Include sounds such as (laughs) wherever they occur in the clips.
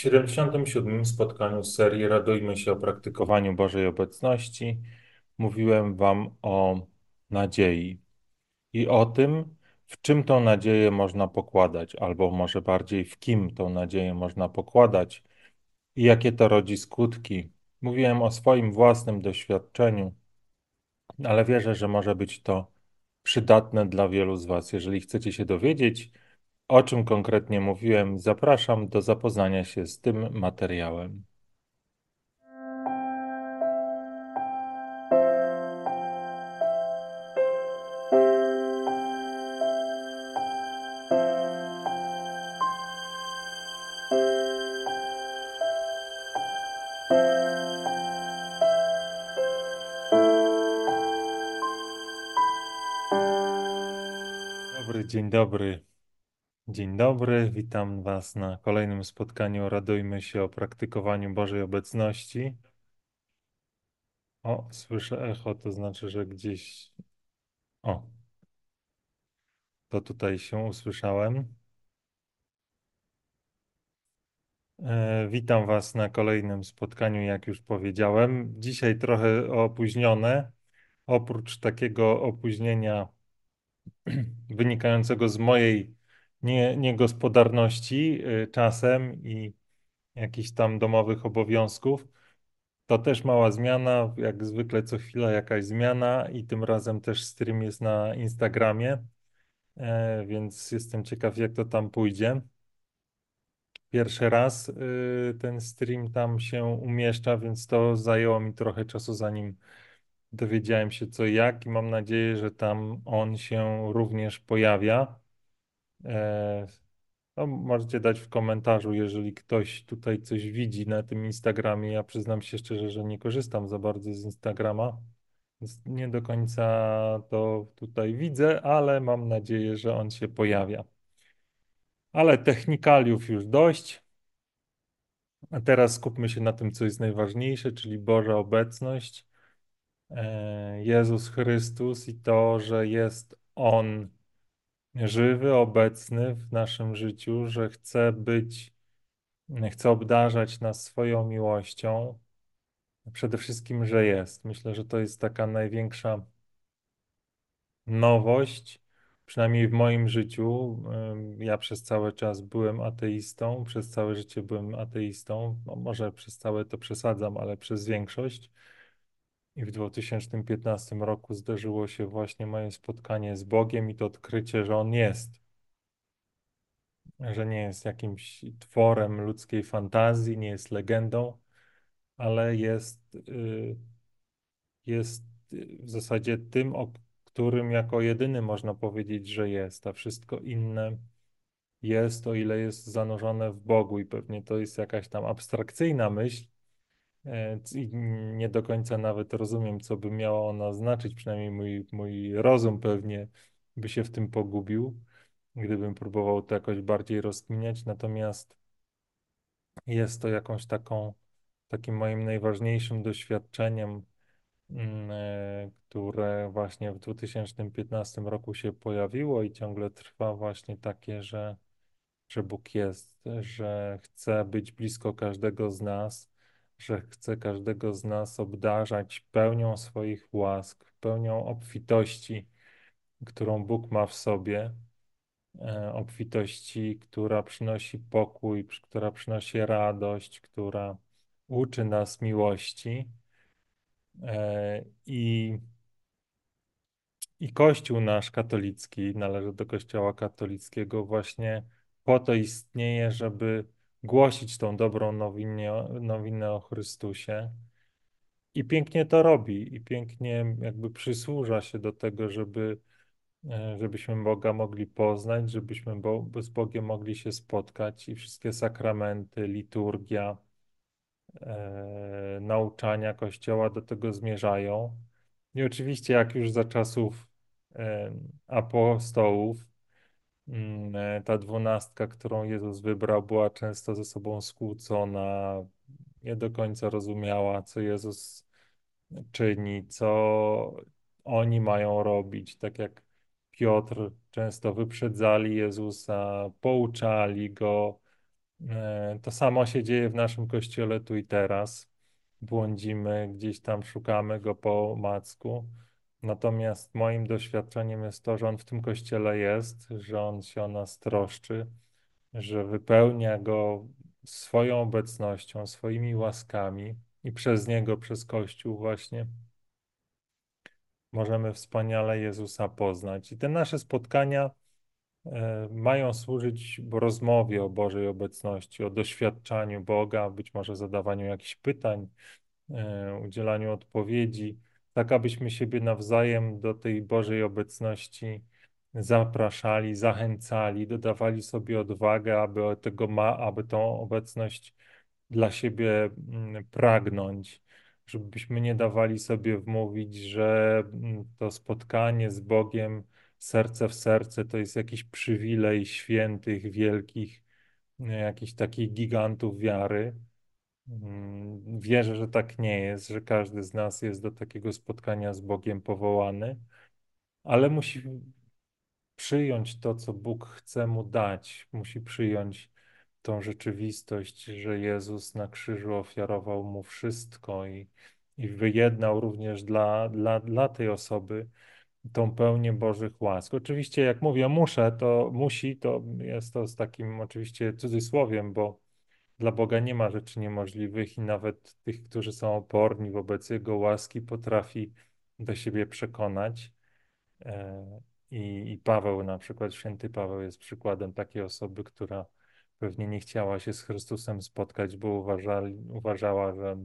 W 77. spotkaniu z serii Radujmy się o praktykowaniu Bożej obecności mówiłem Wam o nadziei i o tym, w czym tą nadzieję można pokładać, albo może bardziej w kim tą nadzieję można pokładać i jakie to rodzi skutki. Mówiłem o swoim własnym doświadczeniu, ale wierzę, że może być to przydatne dla wielu z Was. Jeżeli chcecie się dowiedzieć, o czym konkretnie mówiłem, zapraszam do zapoznania się z tym materiałem. Dzień dobry. Dzień dobry, witam Was na kolejnym spotkaniu. Radujmy się o praktykowaniu Bożej obecności. O, słyszę echo, to znaczy, że gdzieś. O, to tutaj się usłyszałem. E, witam Was na kolejnym spotkaniu, jak już powiedziałem. Dzisiaj trochę opóźnione. Oprócz takiego opóźnienia (clears throat) wynikającego z mojej nie, niegospodarności y, czasem i jakichś tam domowych obowiązków. To też mała zmiana, jak zwykle co chwila jakaś zmiana i tym razem też stream jest na Instagramie, e, więc jestem ciekaw jak to tam pójdzie. Pierwszy raz y, ten stream tam się umieszcza, więc to zajęło mi trochę czasu zanim dowiedziałem się co i jak i mam nadzieję, że tam on się również pojawia. E, no, możecie dać w komentarzu, jeżeli ktoś tutaj coś widzi na tym Instagramie. Ja przyznam się szczerze, że nie korzystam za bardzo z Instagrama, więc nie do końca to tutaj widzę, ale mam nadzieję, że on się pojawia. Ale technikaliów już dość. A teraz skupmy się na tym, co jest najważniejsze, czyli Boża obecność. E, Jezus Chrystus i to, że jest On żywy, obecny w naszym życiu, że chce być, chce obdarzać nas swoją miłością. Przede wszystkim, że jest. Myślę, że to jest taka największa nowość, przynajmniej w moim życiu. Ja przez cały czas byłem ateistą, przez całe życie byłem ateistą. No, może przez całe to przesadzam, ale przez większość. I w 2015 roku zdarzyło się właśnie moje spotkanie z Bogiem i to odkrycie, że On jest. Że nie jest jakimś tworem ludzkiej fantazji, nie jest legendą, ale jest, y, jest w zasadzie tym, o którym jako jedyny można powiedzieć, że jest, a wszystko inne jest, o ile jest zanurzone w Bogu i pewnie to jest jakaś tam abstrakcyjna myśl, I nie do końca nawet rozumiem, co by miała ona znaczyć, przynajmniej mój, mój rozum pewnie by się w tym pogubił, gdybym próbował to jakoś bardziej rozkminiać. Natomiast jest to jakąś taką, takim moim najważniejszym doświadczeniem, mm, e, które właśnie w 2015 roku się pojawiło i ciągle trwa właśnie takie, że, że Bóg jest, że chce być blisko każdego z nas że chce każdego z nas obdarzać pełnią swoich łask, pełnią obfitości, którą Bóg ma w sobie, e, obfitości, która przynosi pokój, która przynosi radość, która uczy nas miłości. E, I, I Kościół nasz katolicki, należy do Kościoła katolickiego, właśnie po to istnieje, żeby głosić tą dobrą nowinę, nowinę o Chrystusie. I pięknie to robi, i pięknie jakby przysłuża się do tego, żeby, e, żebyśmy Boga mogli poznać, żebyśmy Bo z Bogiem mogli się spotkać i wszystkie sakramenty, liturgia, e, nauczania Kościoła do tego zmierzają. I oczywiście, jak już za czasów e, apostołów, ta dwunastka, którą Jezus wybrał, była często ze sobą skłócona, nie do końca rozumiała, co Jezus czyni, co oni mają robić. Tak jak Piotr często wyprzedzali Jezusa, pouczali go, E, To samo się dzieje w naszym kościele tu i teraz. Błądzimy, gdzieś tam szukamy go po macku. Natomiast moim doświadczeniem jest to, że on w tym kościele jest, że on się o nas troszczy, że wypełnia go swoją obecnością, swoimi łaskami i przez niego, przez Kościół właśnie możemy wspaniale Jezusa poznać. I te nasze spotkania e, mają służyć rozmowie o Bożej obecności, o doświadczaniu Boga, być może zadawaniu jakichś pytań, e, udzielaniu odpowiedzi, tak abyśmy siebie nawzajem do tej Bożej obecności zapraszali, zachęcali, dodawali sobie odwagę, aby tego ma, aby tą obecność dla siebie mm, pragnąć, żebyśmy nie dawali sobie wmówić, że mm, to spotkanie z Bogiem serce w serce to jest jakiś przywilej świętych, wielkich, jakichś takich gigantów wiary. Mm, Wierzę, że tak nie jest, że każdy z nas jest do takiego spotkania z Bogiem powołany, ale musi przyjąć to, co Bóg chce mu dać, musi przyjąć tą rzeczywistość, że Jezus na krzyżu ofiarował mu wszystko i, i wyjednał również dla, dla, dla tej osoby tą pełnię Bożych łask. Oczywiście, jak mówię muszę, to musi, to jest to z takim oczywiście cudzysłowiem, bo dla Boga nie ma rzeczy niemożliwych i nawet tych, którzy są oporni wobec Jego łaski, potrafi do siebie przekonać. E, I, I Paweł, na przykład święty Paweł jest przykładem takiej osoby, która pewnie nie chciała się z Chrystusem spotkać, bo uważała, że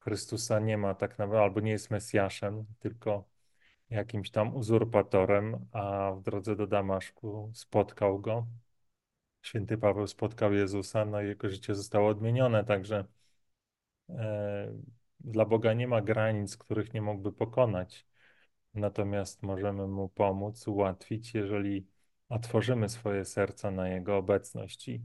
Chrystusa nie ma tak naprawdę, albo nie jest Mesjaszem, tylko jakimś tam uzurpatorem, a w drodze do Damaszku spotkał go. Święty Paweł spotkał Jezusa, no i jego życie zostało odmienione, także e, dla Boga nie ma granic, których nie mógłby pokonać. Natomiast możemy mu pomóc, ułatwić, jeżeli otworzymy swoje serca na jego obecność. I,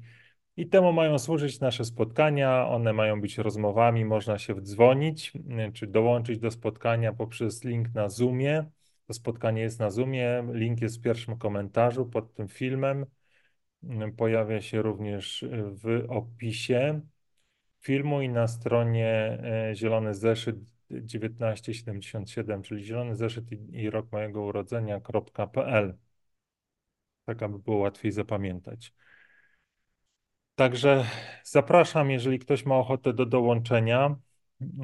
I temu mają służyć nasze spotkania, one mają być rozmowami, można się wdzwonić, czy dołączyć do spotkania poprzez link na Zoomie. To spotkanie jest na Zoomie, link jest w pierwszym komentarzu pod tym filmem. Pojawia się również w opisie filmu i na stronie e, Zielony Zeszyt 1977, czyli Zielony Zeszyt i rok mojego urodzenia.pl. Tak, aby było łatwiej zapamiętać. Także zapraszam, jeżeli ktoś ma ochotę do dołączenia.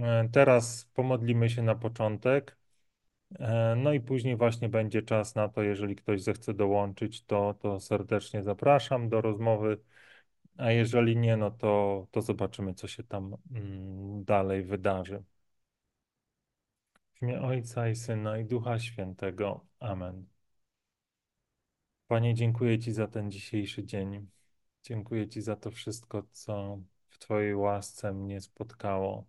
E, teraz pomodlimy się na początek. E, no i później właśnie będzie czas na to, jeżeli ktoś zechce dołączyć, to, to serdecznie zapraszam do rozmowy. A jeżeli nie, no to, to zobaczymy, co się tam mm, dalej wydarzy. W imię Ojca i Syna i Ducha Świętego. Amen. Panie, dziękuję Ci za ten dzisiejszy dzień. Dziękuję Ci za to wszystko, co w Twojej łasce mnie spotkało.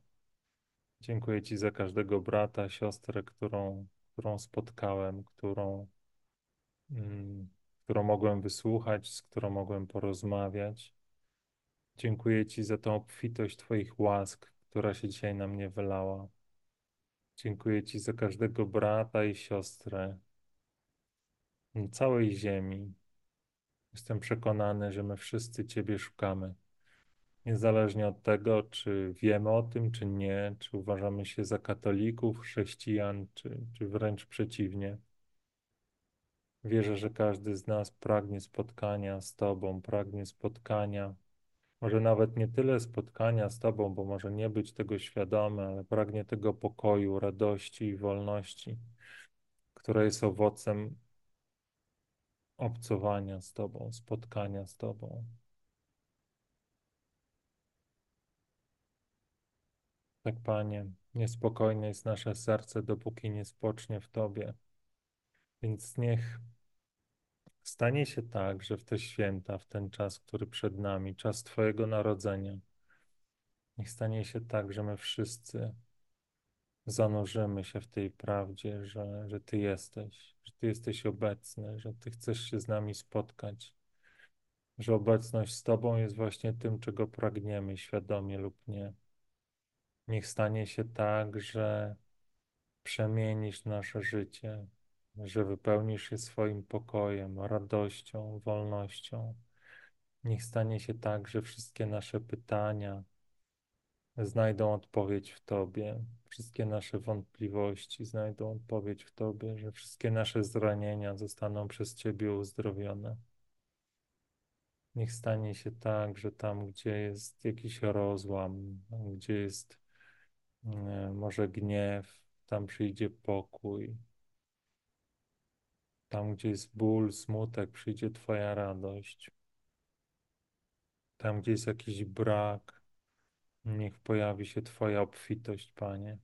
Dziękuję Ci za każdego brata, siostrę, którą, którą spotkałem, którą, mm, którą mogłem wysłuchać, z którą mogłem porozmawiać. Dziękuję Ci za tą obfitość Twoich łask, która się dzisiaj na mnie wylała. Dziękuję Ci za każdego brata i siostrę całej ziemi. Jestem przekonany, że my wszyscy Ciebie szukamy. Niezależnie od tego, czy wiemy o tym, czy nie, czy uważamy się za katolików, chrześcijan, czy, czy wręcz przeciwnie. Wierzę, że każdy z nas pragnie spotkania z Tobą, pragnie spotkania może nawet nie tyle spotkania z Tobą, bo może nie być tego świadomy, ale pragnie tego pokoju, radości i wolności, która jest owocem obcowania z Tobą, spotkania z Tobą. Tak, Panie, niespokojne jest nasze serce, dopóki nie spocznie w Tobie. Więc niech Stanie się tak, że w te święta, w ten czas, który przed nami, czas Twojego narodzenia, niech stanie się tak, że my wszyscy zanurzymy się w tej prawdzie, że, że Ty jesteś, że Ty jesteś obecny, że Ty chcesz się z nami spotkać, że obecność z Tobą jest właśnie tym, czego pragniemy, świadomie lub nie. Niech stanie się tak, że przemienisz nasze życie, że wypełnisz je swoim pokojem, radością, wolnością, Niech stanie się tak, że wszystkie nasze pytania znajdą odpowiedź w Tobie, wszystkie nasze wątpliwości znajdą odpowiedź w Tobie, że wszystkie nasze zranienia zostaną przez Ciebie uzdrowione. Niech stanie się tak, że tam, gdzie jest jakiś rozłam, gdzie jest może gniew, tam przyjdzie pokój. Tam, gdzie jest ból, smutek, przyjdzie Twoja radość. Tam, gdzie jest jakiś brak, niech pojawi się Twoja obfitość, Panie.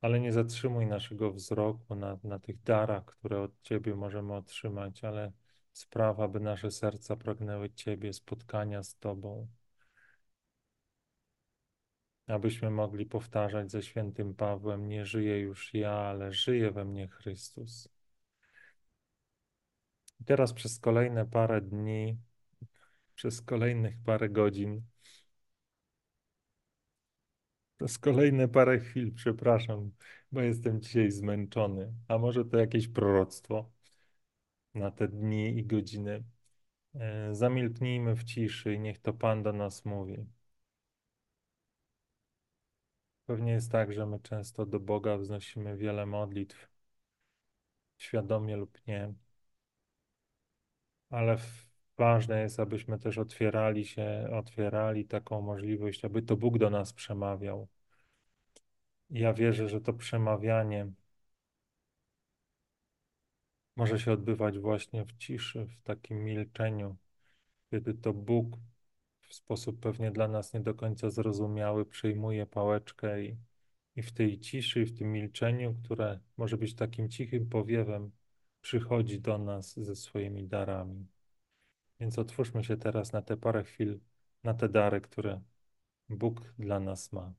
Ale nie zatrzymuj naszego wzroku na, na tych darach, które od Ciebie możemy otrzymać, ale spraw, aby nasze serca pragnęły Ciebie, spotkania z Tobą. Abyśmy mogli powtarzać ze świętym Pawłem: Nie żyję już ja, ale żyje we mnie Chrystus. I teraz przez kolejne parę dni, przez kolejnych parę godzin, przez kolejne parę chwil, przepraszam, bo jestem dzisiaj zmęczony. A może to jakieś proroctwo na te dni i godziny. E, zamilknijmy w ciszy i niech to Pan do nas mówi. Pewnie jest tak, że my często do Boga wznosimy wiele modlitw, świadomie lub nie, ale ważne jest, abyśmy też otwierali się, otwierali taką możliwość, aby to Bóg do nas przemawiał. Ja wierzę, że to przemawianie może się odbywać właśnie w ciszy, w takim milczeniu, kiedy to Bóg w sposób pewnie dla nas nie do końca zrozumiały przyjmuje pałeczkę i, i w tej ciszy, w tym milczeniu, które może być takim cichym powiewem, przychodzi do nas ze swoimi darami. Więc otwórzmy się teraz na te parę chwil, na te dary, które Bóg dla nas ma.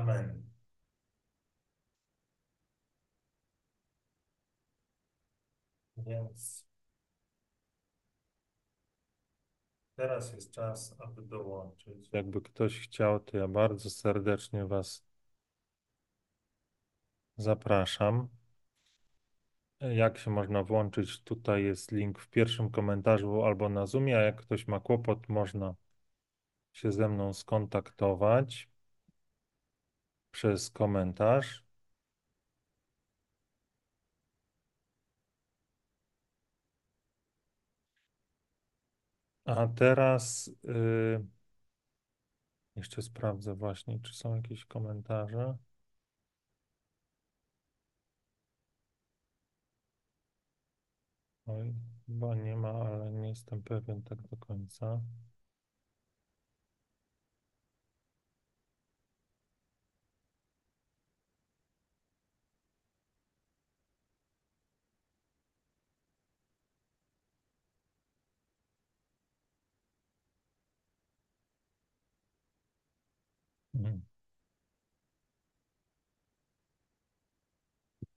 Amen. Więc teraz jest czas, aby dołączyć. Jakby ktoś chciał, to ja bardzo serdecznie Was zapraszam. jak się można włączyć. Tutaj jest link w pierwszym komentarzu albo na Zoomie, a jak ktoś ma kłopot, można się ze mną skontaktować przez komentarz. A teraz yy, jeszcze sprawdzę właśnie, czy są jakieś komentarze. Oj, chyba nie ma, ale nie jestem pewien tak do końca.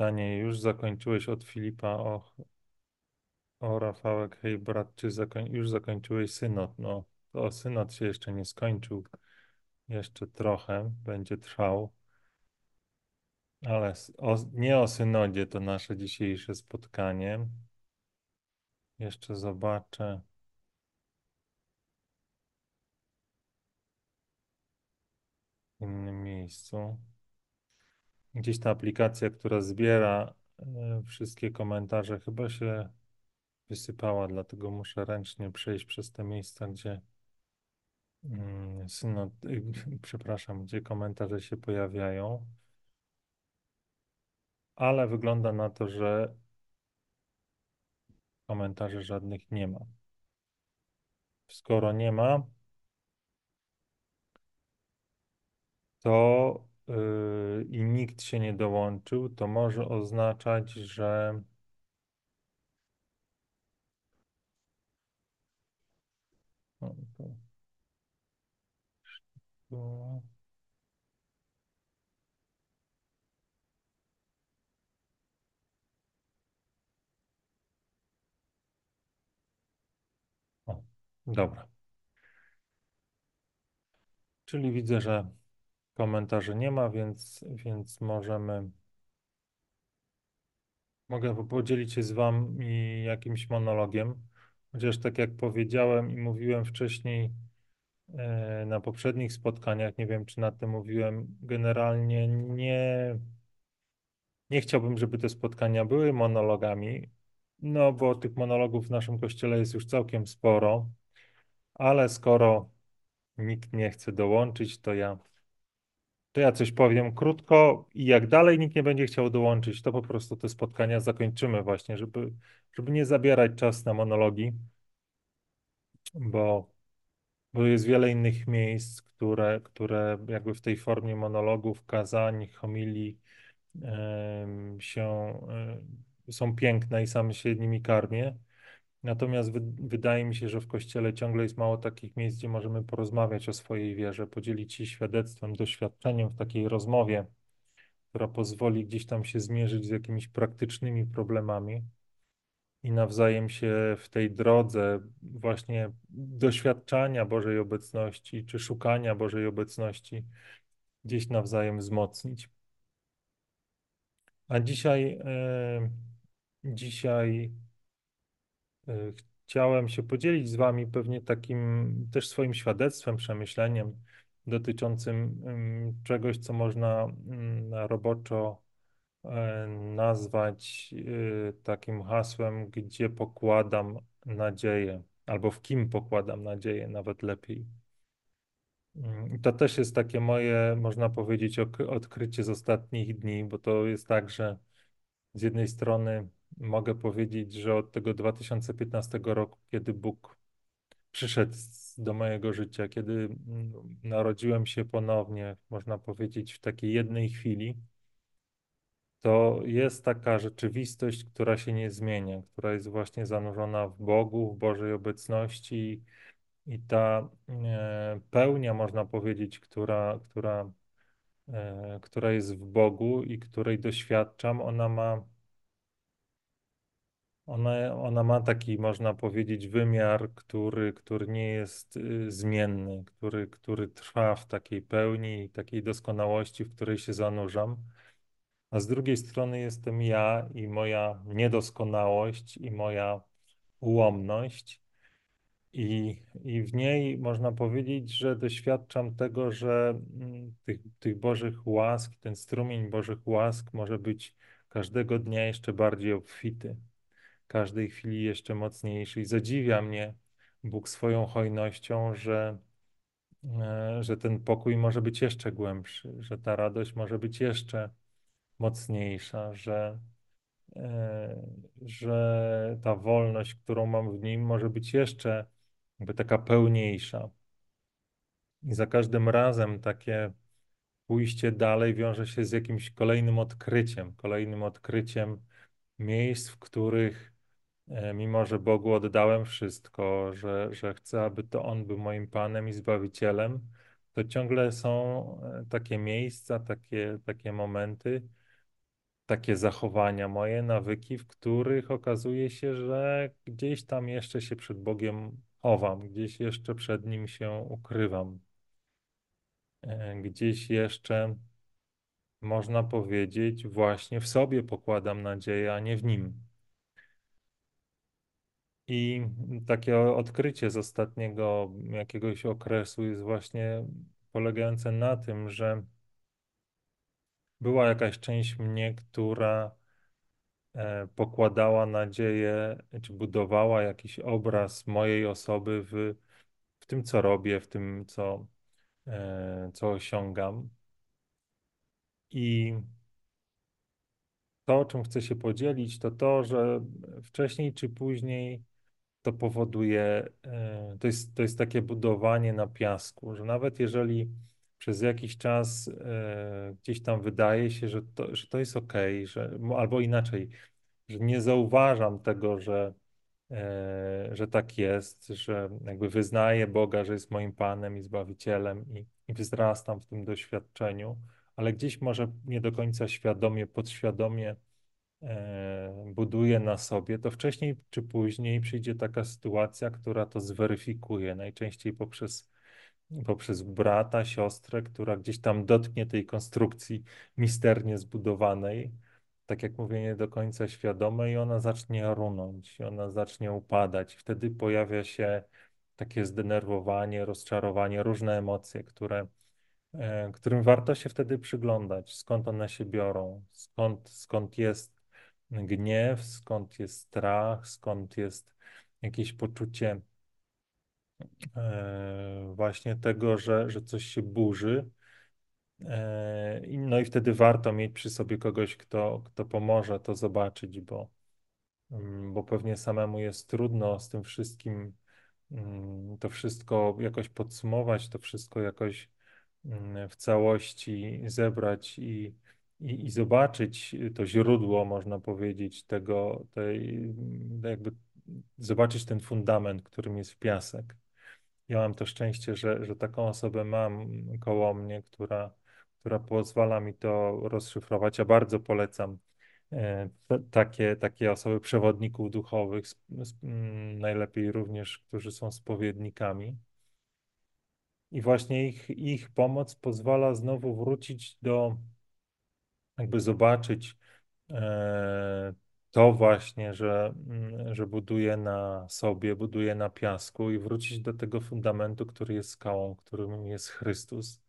Pytanie już zakończyłeś od Filipa o, o Rafałek. Hej brat, czy zakoń, już zakończyłeś synod? No, to synod się jeszcze nie skończył. Jeszcze trochę będzie trwał. Ale o, nie o synodzie to nasze dzisiejsze spotkanie. Jeszcze zobaczę. w innym miejscu. Gdzieś ta aplikacja, która zbiera e, wszystkie komentarze, chyba się wysypała, dlatego muszę ręcznie przejść przez te miejsca, gdzie mm, synod, y, (laughs) przepraszam, gdzie komentarze się pojawiają. Ale wygląda na to, że komentarzy żadnych nie ma. Skoro nie ma, to yy, i nikt się nie dołączył, to może oznaczać, że. O, dobra. Czyli widzę, że komentarzy nie ma, więc, więc możemy. Mogę podzielić się z Wami jakimś monologiem. Chociaż tak jak powiedziałem i mówiłem wcześniej e, na poprzednich spotkaniach, nie wiem czy na tym mówiłem, generalnie nie, nie chciałbym, żeby te spotkania były monologami, no bo tych monologów w naszym kościele jest już całkiem sporo, ale skoro nikt nie chce dołączyć, to ja to ja coś powiem krótko i jak dalej nikt nie będzie chciał dołączyć, to po prostu te spotkania zakończymy właśnie, żeby, żeby nie zabierać czas na monologi, bo, bo jest wiele innych miejsc, które, które jakby w tej formie monologów, kazań, homilii em, się, em, są piękne i sam się nimi karmię. Natomiast wy, wydaje mi się, że w Kościele ciągle jest mało takich miejsc, gdzie możemy porozmawiać o swojej wierze, podzielić się świadectwem, doświadczeniem w takiej rozmowie, która pozwoli gdzieś tam się zmierzyć z jakimiś praktycznymi problemami i nawzajem się w tej drodze właśnie doświadczania Bożej obecności czy szukania Bożej obecności gdzieś nawzajem wzmocnić. A dzisiaj, e, dzisiaj Chciałem się podzielić z Wami pewnie takim też swoim świadectwem, przemyśleniem dotyczącym czegoś, co można mm, roboczo e, nazwać e, takim hasłem, gdzie pokładam nadzieję, albo w kim pokładam nadzieję, nawet lepiej. Mm, To też jest takie moje, można powiedzieć, odkrycie z ostatnich dni, bo to jest tak, że z jednej strony mogę powiedzieć, że od tego 2015 roku, kiedy Bóg przyszedł do mojego życia, kiedy mm, narodziłem się ponownie, można powiedzieć, w takiej jednej chwili, to jest taka rzeczywistość, która się nie zmienia, która jest właśnie zanurzona w Bogu, w Bożej obecności i ta e, pełnia, można powiedzieć, która, która, e, która jest w Bogu i której doświadczam, ona ma Ona, ona ma taki, można powiedzieć, wymiar, który, który nie jest y, zmienny, który, który trwa w takiej pełni i takiej doskonałości, w której się zanurzam. a z drugiej strony jestem ja i moja niedoskonałość i moja ułomność. I, I w niej można powiedzieć, że doświadczam tego, że mm, tych, tych Bożych łask, ten strumień Bożych łask może być każdego dnia jeszcze bardziej obfity, każdej chwili jeszcze mocniejszy. I zadziwia mnie Bóg swoją hojnością, że, e, że ten pokój może być jeszcze głębszy, że ta radość może być jeszcze mocniejsza, że, e, że ta wolność, którą mam w nim, może być jeszcze jakby taka pełniejsza. I za każdym razem takie pójście dalej wiąże się z jakimś kolejnym odkryciem, kolejnym odkryciem miejsc, w których mimo, że Bogu oddałem wszystko, że, że chcę, aby to On był moim Panem i Zbawicielem, to ciągle są e, takie miejsca, takie, takie momenty, takie zachowania moje, nawyki, w których okazuje się, że gdzieś tam jeszcze się przed Bogiem chowam, gdzieś jeszcze przed Nim się ukrywam. E, gdzieś jeszcze, można powiedzieć, właśnie w sobie pokładam nadzieję, a nie w Nim. I takie odkrycie z ostatniego jakiegoś okresu jest właśnie polegające na tym, że była jakaś część mnie, która e, pokładała nadzieję, czy budowała jakiś obraz mojej osoby w, w tym, co robię, w tym, co, e, co osiągam. I to, o czym chcę się podzielić, to to, że wcześniej czy później to powoduje, e, to jest, to jest takie budowanie na piasku, że nawet jeżeli przez jakiś czas e, gdzieś tam wydaje się, że to, że to jest ok, że, albo inaczej, że nie zauważam tego, że, e, że tak jest, że jakby wyznaję Boga, że jest moim Panem i Zbawicielem i, i wzrastam w tym doświadczeniu, ale gdzieś może nie do końca świadomie, podświadomie e, buduję na sobie, to wcześniej czy później przyjdzie taka sytuacja, która to zweryfikuje, najczęściej poprzez poprzez brata, siostrę, która gdzieś tam dotknie tej konstrukcji misternie zbudowanej, tak jak mówię, nie do końca świadome i ona zacznie runąć, ona zacznie upadać. Wtedy pojawia się takie zdenerwowanie, rozczarowanie, różne emocje, które, e, którym warto się wtedy przyglądać, skąd one się biorą, skąd, skąd jest gniew, skąd jest strach, skąd jest jakieś poczucie E, właśnie tego, że, że coś się burzy. E, no i wtedy warto mieć przy sobie kogoś, kto, kto pomoże to zobaczyć, bo, mm, bo pewnie samemu jest trudno z tym wszystkim mm, to wszystko jakoś podsumować, to wszystko jakoś mm, w całości zebrać i, i, i zobaczyć to źródło, można powiedzieć, tego, tej, jakby zobaczyć ten fundament, którym jest piasek. Ja mam to szczęście, że, że taką osobę mam koło mnie, która, która pozwala mi to rozszyfrować. Ja bardzo polecam e, takie, takie osoby przewodników duchowych, mm, najlepiej również, którzy są spowiednikami. I właśnie ich, ich pomoc pozwala znowu wrócić do, jakby zobaczyć e, to właśnie, że, mm, że buduje na sobie, buduje na piasku i wrócić do tego fundamentu, który jest skałą, którym jest Chrystus.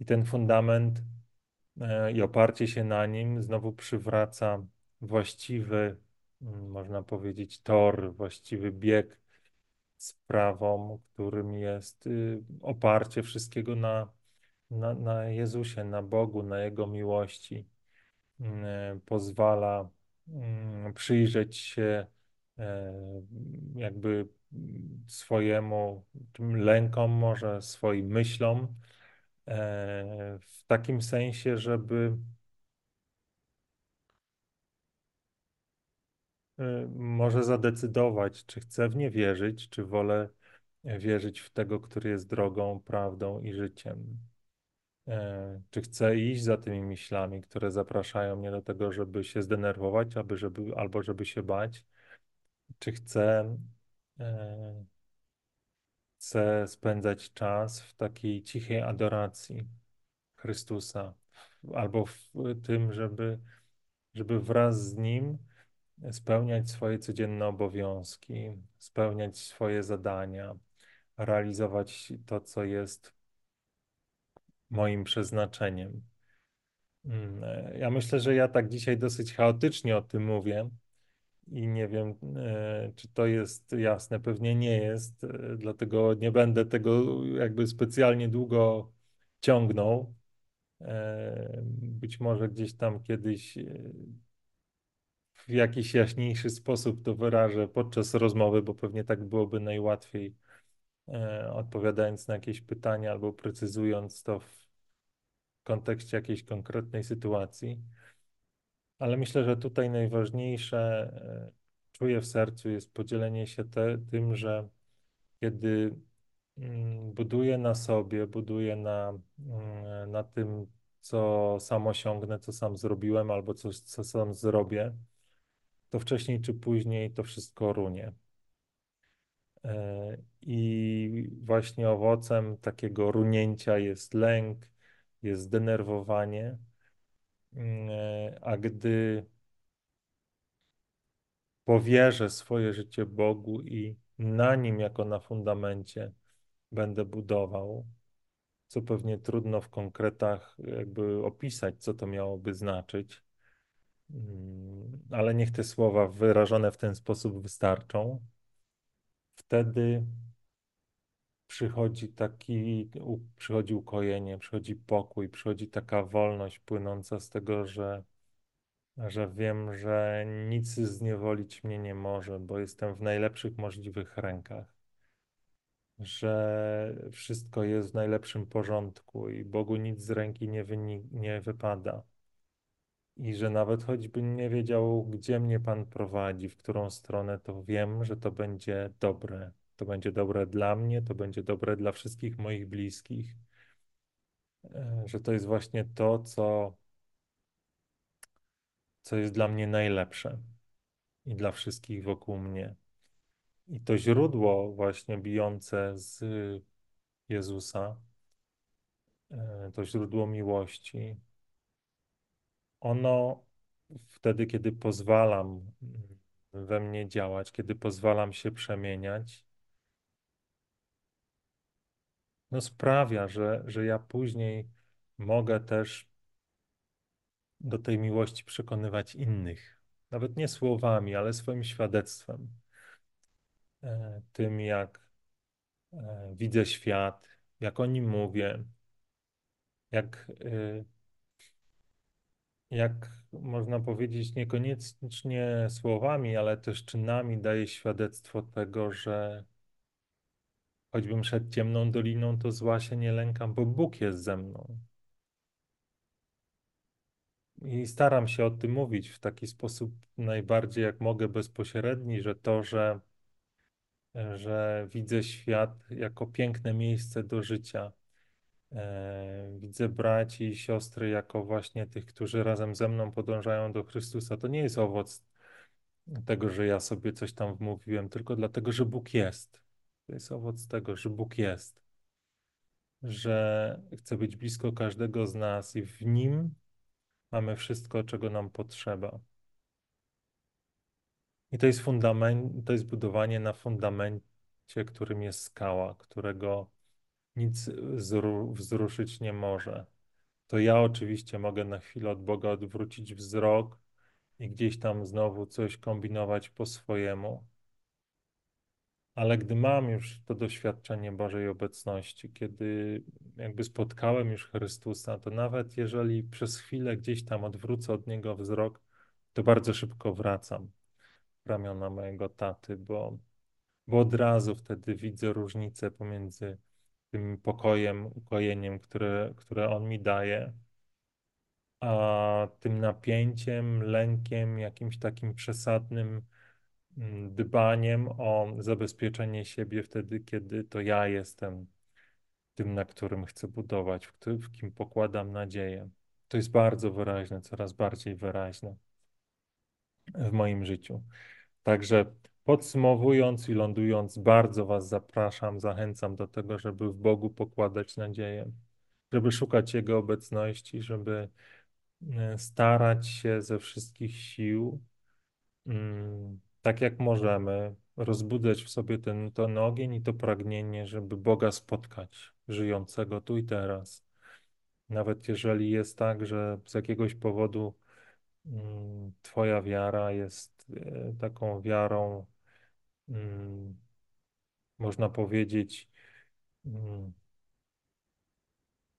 I ten fundament e, i oparcie się na nim znowu przywraca właściwy, mm, można powiedzieć, tor, właściwy bieg sprawom, którym jest y, oparcie wszystkiego na, na, na Jezusie, na Bogu, na Jego miłości. Mm, pozwala Mm, przyjrzeć się e, jakby swojemu lękom, może swoim myślom, e, w takim sensie, żeby e, może zadecydować, czy chcę w nie wierzyć, czy wolę wierzyć w tego, który jest drogą, prawdą i życiem. E, czy chcę iść za tymi myślami, które zapraszają mnie do tego, żeby się zdenerwować, albo żeby, albo żeby się bać? Czy chcę, e, chcę spędzać czas w takiej cichej adoracji Chrystusa, albo w tym, żeby, żeby wraz z Nim spełniać swoje codzienne obowiązki, spełniać swoje zadania, realizować to, co jest moim przeznaczeniem. Mm, e, ja myślę, że ja tak dzisiaj dosyć chaotycznie o tym mówię i nie wiem, e, czy to jest jasne. Pewnie nie jest, e, dlatego nie będę tego jakby specjalnie długo ciągnął. Być może gdzieś tam kiedyś w jakiś jaśniejszy sposób to wyrażę podczas rozmowy, bo pewnie tak byłoby najłatwiej, odpowiadając na jakieś pytania albo precyzując to w kontekście jakiejś konkretnej sytuacji. Ale myślę, że tutaj najważniejsze e, czuję w sercu jest podzielenie się te, tym, że kiedy mm, buduję na sobie, buduję na, mm, na tym, co sam osiągnę, co sam zrobiłem albo coś, co sam zrobię, to wcześniej czy później to wszystko runie. E, I właśnie owocem takiego runięcia jest lęk, jest zdenerwowanie, mm, e, a gdy powierzę swoje życie Bogu i na nim jako na fundamencie będę budował, co pewnie trudno w konkretach jakby opisać, co to miałoby znaczyć, mm, ale niech te słowa wyrażone w ten sposób wystarczą. Wtedy przychodzi taki, przychodzi ukojenie, przychodzi pokój, przychodzi taka wolność płynąca z tego, że, że wiem, że nic zniewolić mnie nie może, bo jestem w najlepszych możliwych rękach, że wszystko jest w najlepszym porządku i Bogu nic z ręki nie, wynik, nie wypada. I że nawet choćbym nie wiedział, gdzie mnie Pan prowadzi, w którą stronę, to wiem, że to będzie dobre, to będzie dobre dla mnie, to będzie dobre dla wszystkich moich bliskich. E, że to jest właśnie to, co, co jest dla mnie najlepsze i dla wszystkich wokół mnie. I to źródło właśnie bijące z Jezusa, e, to źródło miłości, ono wtedy, kiedy pozwalam we mnie działać, kiedy pozwalam się przemieniać, no sprawia, że, że ja później mogę też do tej miłości przekonywać innych. Nawet nie słowami, ale swoim świadectwem. E, tym, jak e, widzę świat, jak o nim mówię, jak, e, jak można powiedzieć, niekoniecznie słowami, ale też czynami daję świadectwo tego, że Choćbym szedł ciemną doliną, to zła się nie lękam, bo Bóg jest ze mną. I staram się o tym mówić w taki sposób najbardziej jak mogę bezpośredni, że to, że, że widzę świat jako piękne miejsce do życia. E, widzę braci i siostry jako właśnie tych, którzy razem ze mną podążają do Chrystusa. To nie jest owoc tego, że ja sobie coś tam wmówiłem, tylko dlatego, że Bóg jest. To jest owoc tego, że Bóg jest, że chce być blisko każdego z nas i w Nim mamy wszystko, czego nam potrzeba. I to jest fundament, to jest budowanie na fundamencie, którym jest skała, którego nic wzruszyć nie może. To ja oczywiście mogę na chwilę od Boga odwrócić wzrok i gdzieś tam znowu coś kombinować po swojemu ale gdy mam już to doświadczenie Bożej obecności, kiedy jakby spotkałem już Chrystusa, to nawet jeżeli przez chwilę gdzieś tam odwrócę od Niego wzrok, to bardzo szybko wracam w ramiona mojego taty, bo, bo od razu wtedy widzę różnicę pomiędzy tym pokojem, ukojeniem, które, które On mi daje, a tym napięciem, lękiem, jakimś takim przesadnym, Mm, dbaniem o zabezpieczenie siebie wtedy, kiedy to ja jestem tym, na którym chcę budować, w, kim pokładam nadzieję. To jest bardzo wyraźne, coraz bardziej wyraźne w moim życiu. Także podsumowując i lądując, bardzo Was zapraszam, zachęcam do tego, żeby w Bogu pokładać nadzieję, żeby szukać Jego obecności, żeby e, starać się ze wszystkich sił, mm, tak jak możemy, rozbudzać w sobie ten, ten ogień i to pragnienie, żeby Boga spotkać, żyjącego tu i teraz. Nawet jeżeli jest tak, że z jakiegoś powodu mm, Twoja wiara jest e, taką wiarą, można powiedzieć, mm,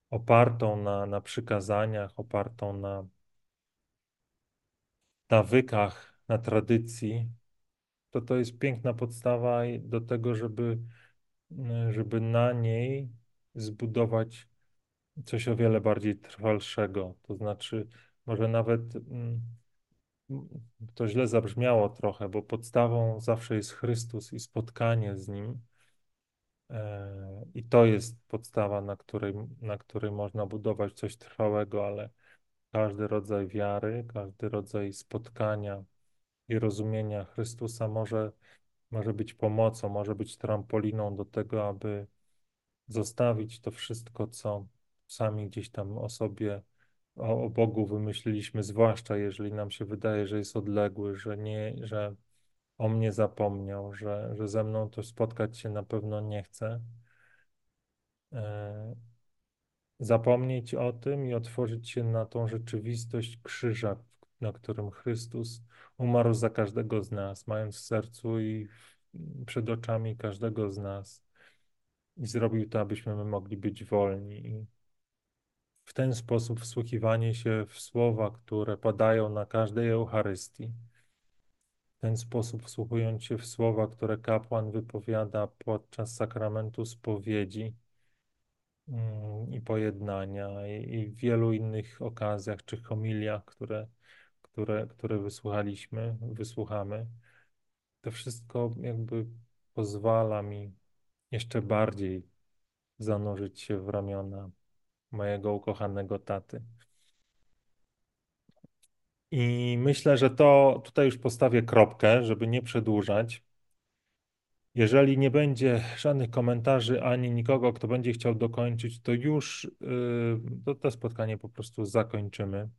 opartą na, na przykazaniach, opartą na nawykach, na tradycji, to to jest piękna podstawa do tego, żeby, żeby na niej zbudować coś o wiele bardziej trwalszego. To znaczy, może nawet mm, to źle zabrzmiało trochę, bo podstawą zawsze jest Chrystus i spotkanie z Nim. E, I to jest podstawa, na której, na której można budować coś trwałego, ale każdy rodzaj wiary, każdy rodzaj spotkania i rozumienia Chrystusa może, może być pomocą, może być trampoliną do tego, aby zostawić to wszystko, co sami gdzieś tam o sobie, o, o Bogu wymyśliliśmy, zwłaszcza jeżeli nam się wydaje, że jest odległy, że nie, że o mnie zapomniał, że, że ze mną to spotkać się na pewno nie chce. E, zapomnieć o tym i otworzyć się na tą rzeczywistość krzyża, na którym Chrystus umarł za każdego z nas, mając w sercu i przed oczami każdego z nas. I zrobił to, abyśmy my mogli być wolni. W ten sposób wsłuchiwanie się w słowa, które padają na każdej Eucharystii, w ten sposób wsłuchując się w słowa, które kapłan wypowiada podczas sakramentu spowiedzi, Mm, i pojednania i w wielu innych okazjach czy homiliach, które, które, które wysłuchaliśmy, wysłuchamy. To wszystko jakby pozwala mi jeszcze bardziej zanurzyć się w ramiona mojego ukochanego taty. I myślę, że to tutaj już postawię kropkę, żeby nie przedłużać. Jeżeli nie będzie żadnych komentarzy ani nikogo, kto będzie chciał dokończyć, to już yy, to, to spotkanie po prostu zakończymy.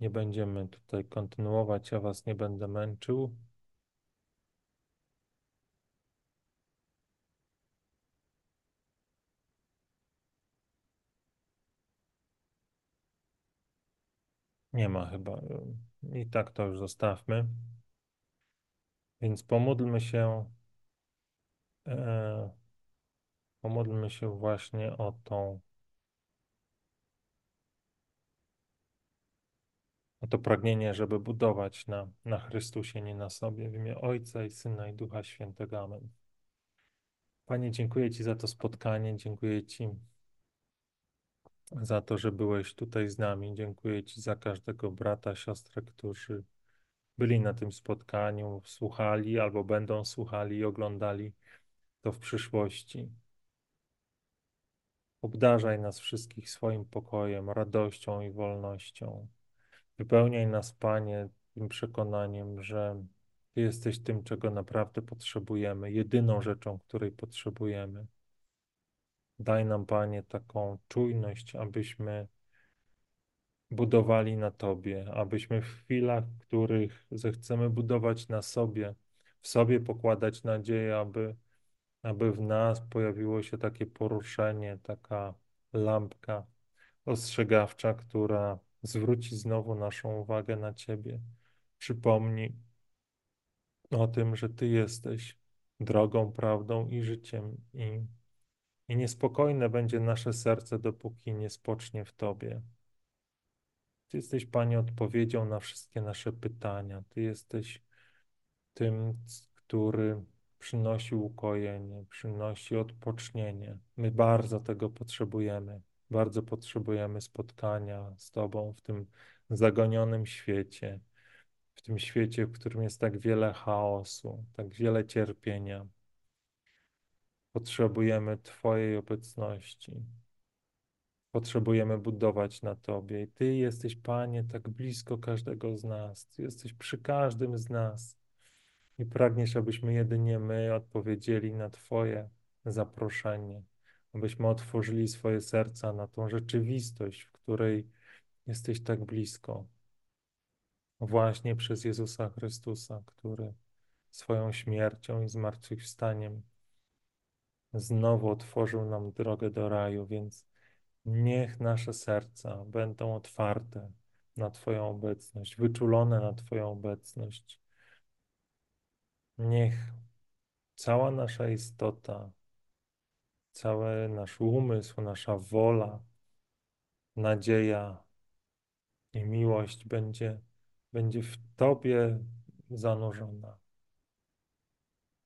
Nie będziemy tutaj kontynuować, ja Was nie będę męczył. Nie ma chyba. I tak to już zostawmy. Więc pomódlmy się E, pomódlmy się właśnie o tą, o to pragnienie, żeby budować na, na Chrystusie, nie na sobie, w imię Ojca i Syna i Ducha Świętego. Amen. Panie, dziękuję Ci za to spotkanie, dziękuję Ci za to, że byłeś tutaj z nami. Dziękuję Ci za każdego brata, siostrę, którzy byli na tym spotkaniu, słuchali albo będą słuchali i oglądali to w przyszłości. Obdarzaj nas wszystkich swoim pokojem, radością i wolnością. Wypełniaj nas, Panie, tym przekonaniem, że Ty jesteś tym, czego naprawdę potrzebujemy, jedyną rzeczą, której potrzebujemy. Daj nam, Panie, taką czujność, abyśmy budowali na Tobie, abyśmy w chwilach, w których zechcemy budować na sobie, w sobie pokładać nadzieję, aby aby w nas pojawiło się takie poruszenie, taka lampka ostrzegawcza, która zwróci znowu naszą uwagę na Ciebie. Przypomni o tym, że Ty jesteś drogą, prawdą i życiem i, i niespokojne będzie nasze serce, dopóki nie spocznie w Tobie. Ty jesteś, Panie, odpowiedzią na wszystkie nasze pytania. Ty jesteś tym, który przynosi ukojenie, przynosi odpocznienie. My bardzo tego potrzebujemy. Bardzo potrzebujemy spotkania z Tobą w tym zagonionym świecie, w tym świecie, w którym jest tak wiele chaosu, tak wiele cierpienia. Potrzebujemy Twojej obecności. Potrzebujemy budować na Tobie. I Ty jesteś, Panie, tak blisko każdego z nas. Ty jesteś przy każdym z nas i pragniesz, abyśmy jedynie my odpowiedzieli na Twoje zaproszenie, abyśmy otworzyli swoje serca na tą rzeczywistość, w której jesteś tak blisko. Właśnie przez Jezusa Chrystusa, który swoją śmiercią i zmartwychwstaniem znowu otworzył nam drogę do raju, więc niech nasze serca będą otwarte na Twoją obecność, wyczulone na Twoją obecność. Niech cała nasza istota, cały nasz umysł, nasza wola, nadzieja i miłość będzie, będzie w Tobie zanurzona.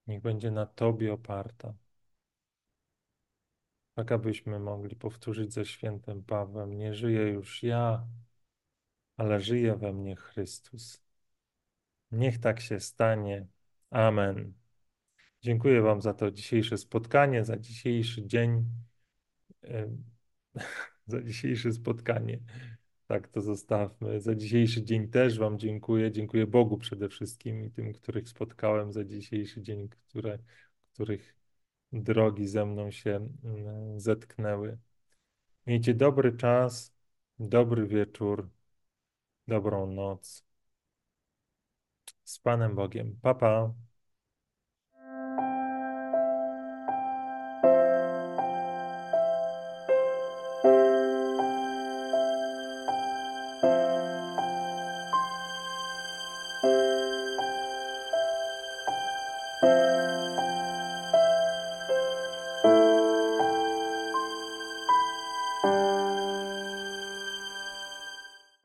Niech będzie na Tobie oparta. Tak abyśmy mogli powtórzyć ze świętym Pawłem: Nie żyję już ja, ale żyje we mnie Chrystus. Niech tak się stanie. Amen. Dziękuję Wam za to dzisiejsze spotkanie, za dzisiejszy dzień, (laughs) za dzisiejsze spotkanie. Tak to zostawmy. Za dzisiejszy dzień też Wam dziękuję. Dziękuję Bogu przede wszystkim i tym, których spotkałem za dzisiejszy dzień, które, których drogi ze mną się mm, zetknęły. Miejcie dobry czas, dobry wieczór, dobrą noc. Z Panem Bogiem. Papa. Pa.